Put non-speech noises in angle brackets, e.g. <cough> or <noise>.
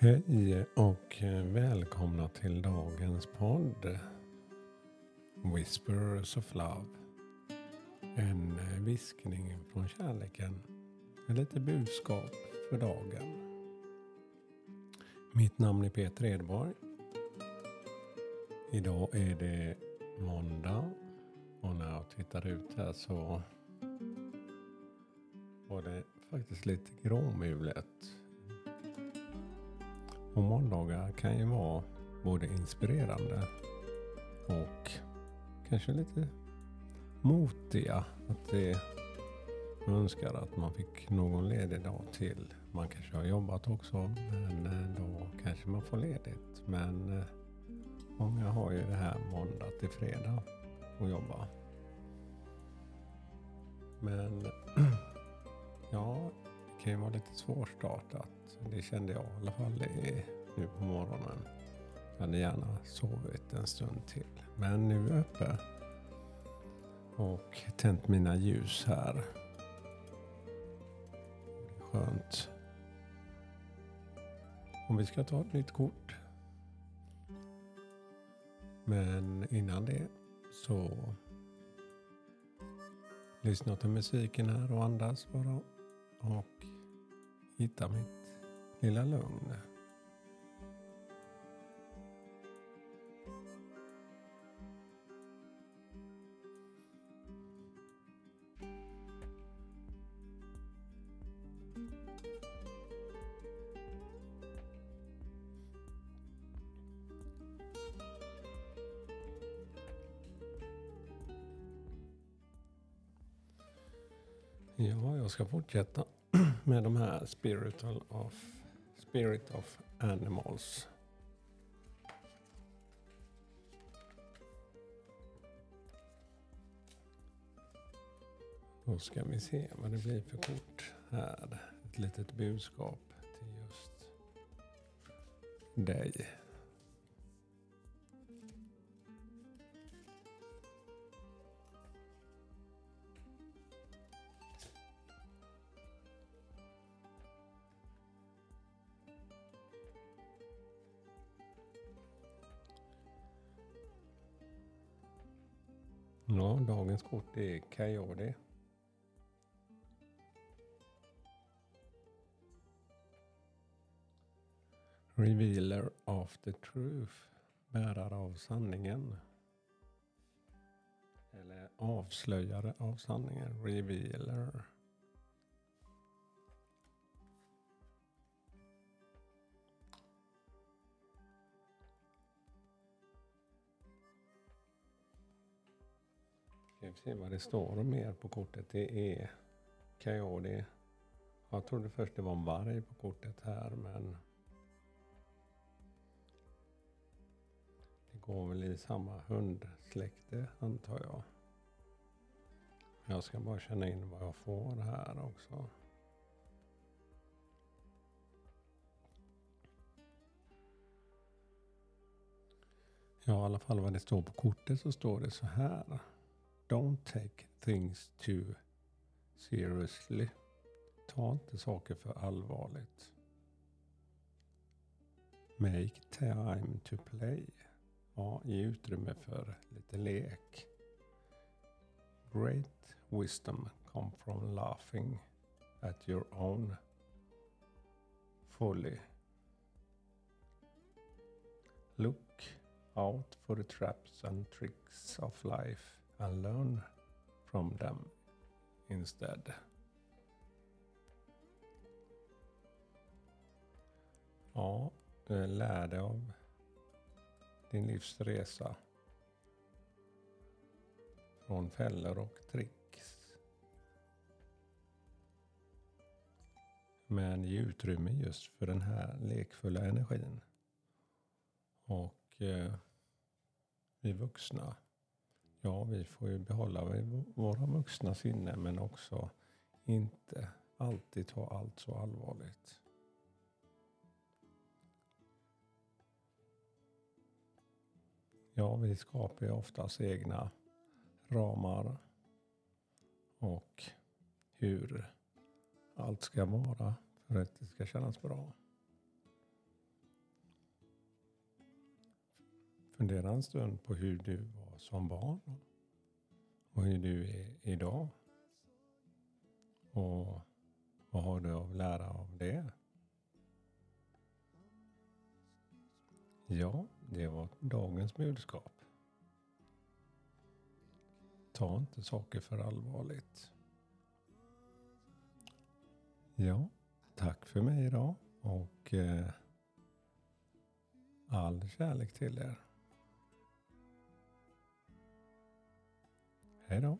Hej och välkomna till dagens podd Whispers of Love. En viskning från kärleken med lite budskap för dagen. Mitt namn är Peter Edborg. Idag är det måndag och när jag tittar ut här så var det faktiskt lite gråmulet och måndagar kan ju vara både inspirerande och kanske lite motiga. Att det man önskar att man fick någon ledig dag till. Man kanske har jobbat också men eh, då kanske man får ledigt. Men eh, många har ju det här måndag till fredag att jobba. Men <clears throat> ja, kan ju vara lite svårstartat. Det kände jag i alla fall nu på morgonen. Jag hade gärna sovit en stund till. Men nu är jag uppe. Och tänt mina ljus här. Skönt. Om vi ska ta ett nytt kort. Men innan det så lyssna till musiken här och andas bara. Och hitta mitt lilla lugn. Ja, jag ska fortsätta med de här spiritual of, spirit of animals. Då ska vi se vad det blir för kort här. Ett litet budskap till just dig. Ja, dagens kort är Coyote. Revealer of the truth. Bärare av sanningen. Eller avslöjare av sanningen. Revealer. Ska vi se vad det står mer på kortet. Det är Coyote. Jag trodde först det var en varg på kortet här men det går väl i samma hundsläkte antar jag. Jag ska bara känna in vad jag får här också. Ja, i alla fall vad det står på kortet så står det så här. Don't take things too seriously. Ta inte saker för allvarligt. Make time to play. Ja, ge utrymme för lite lek. Great wisdom come from laughing at your own folly. Look out for the traps and tricks of life and learn from them instead. Ja, lär dig av din livsresa. Från fällor och tricks. Men ge utrymme just för den här lekfulla energin. Och eh, vi vuxna ja, vi får ju behålla våra vuxna sinnen men också inte alltid ta allt så allvarligt. Ja, vi skapar ju oftast egna ramar och hur allt ska vara för att det ska kännas bra. Fundera en stund på hur du var som barn och hur du är idag. Och vad har du att lära av det? Ja, det var dagens budskap. Ta inte saker för allvarligt. Ja, tack för mig idag och eh, all kärlek till er. Hej då.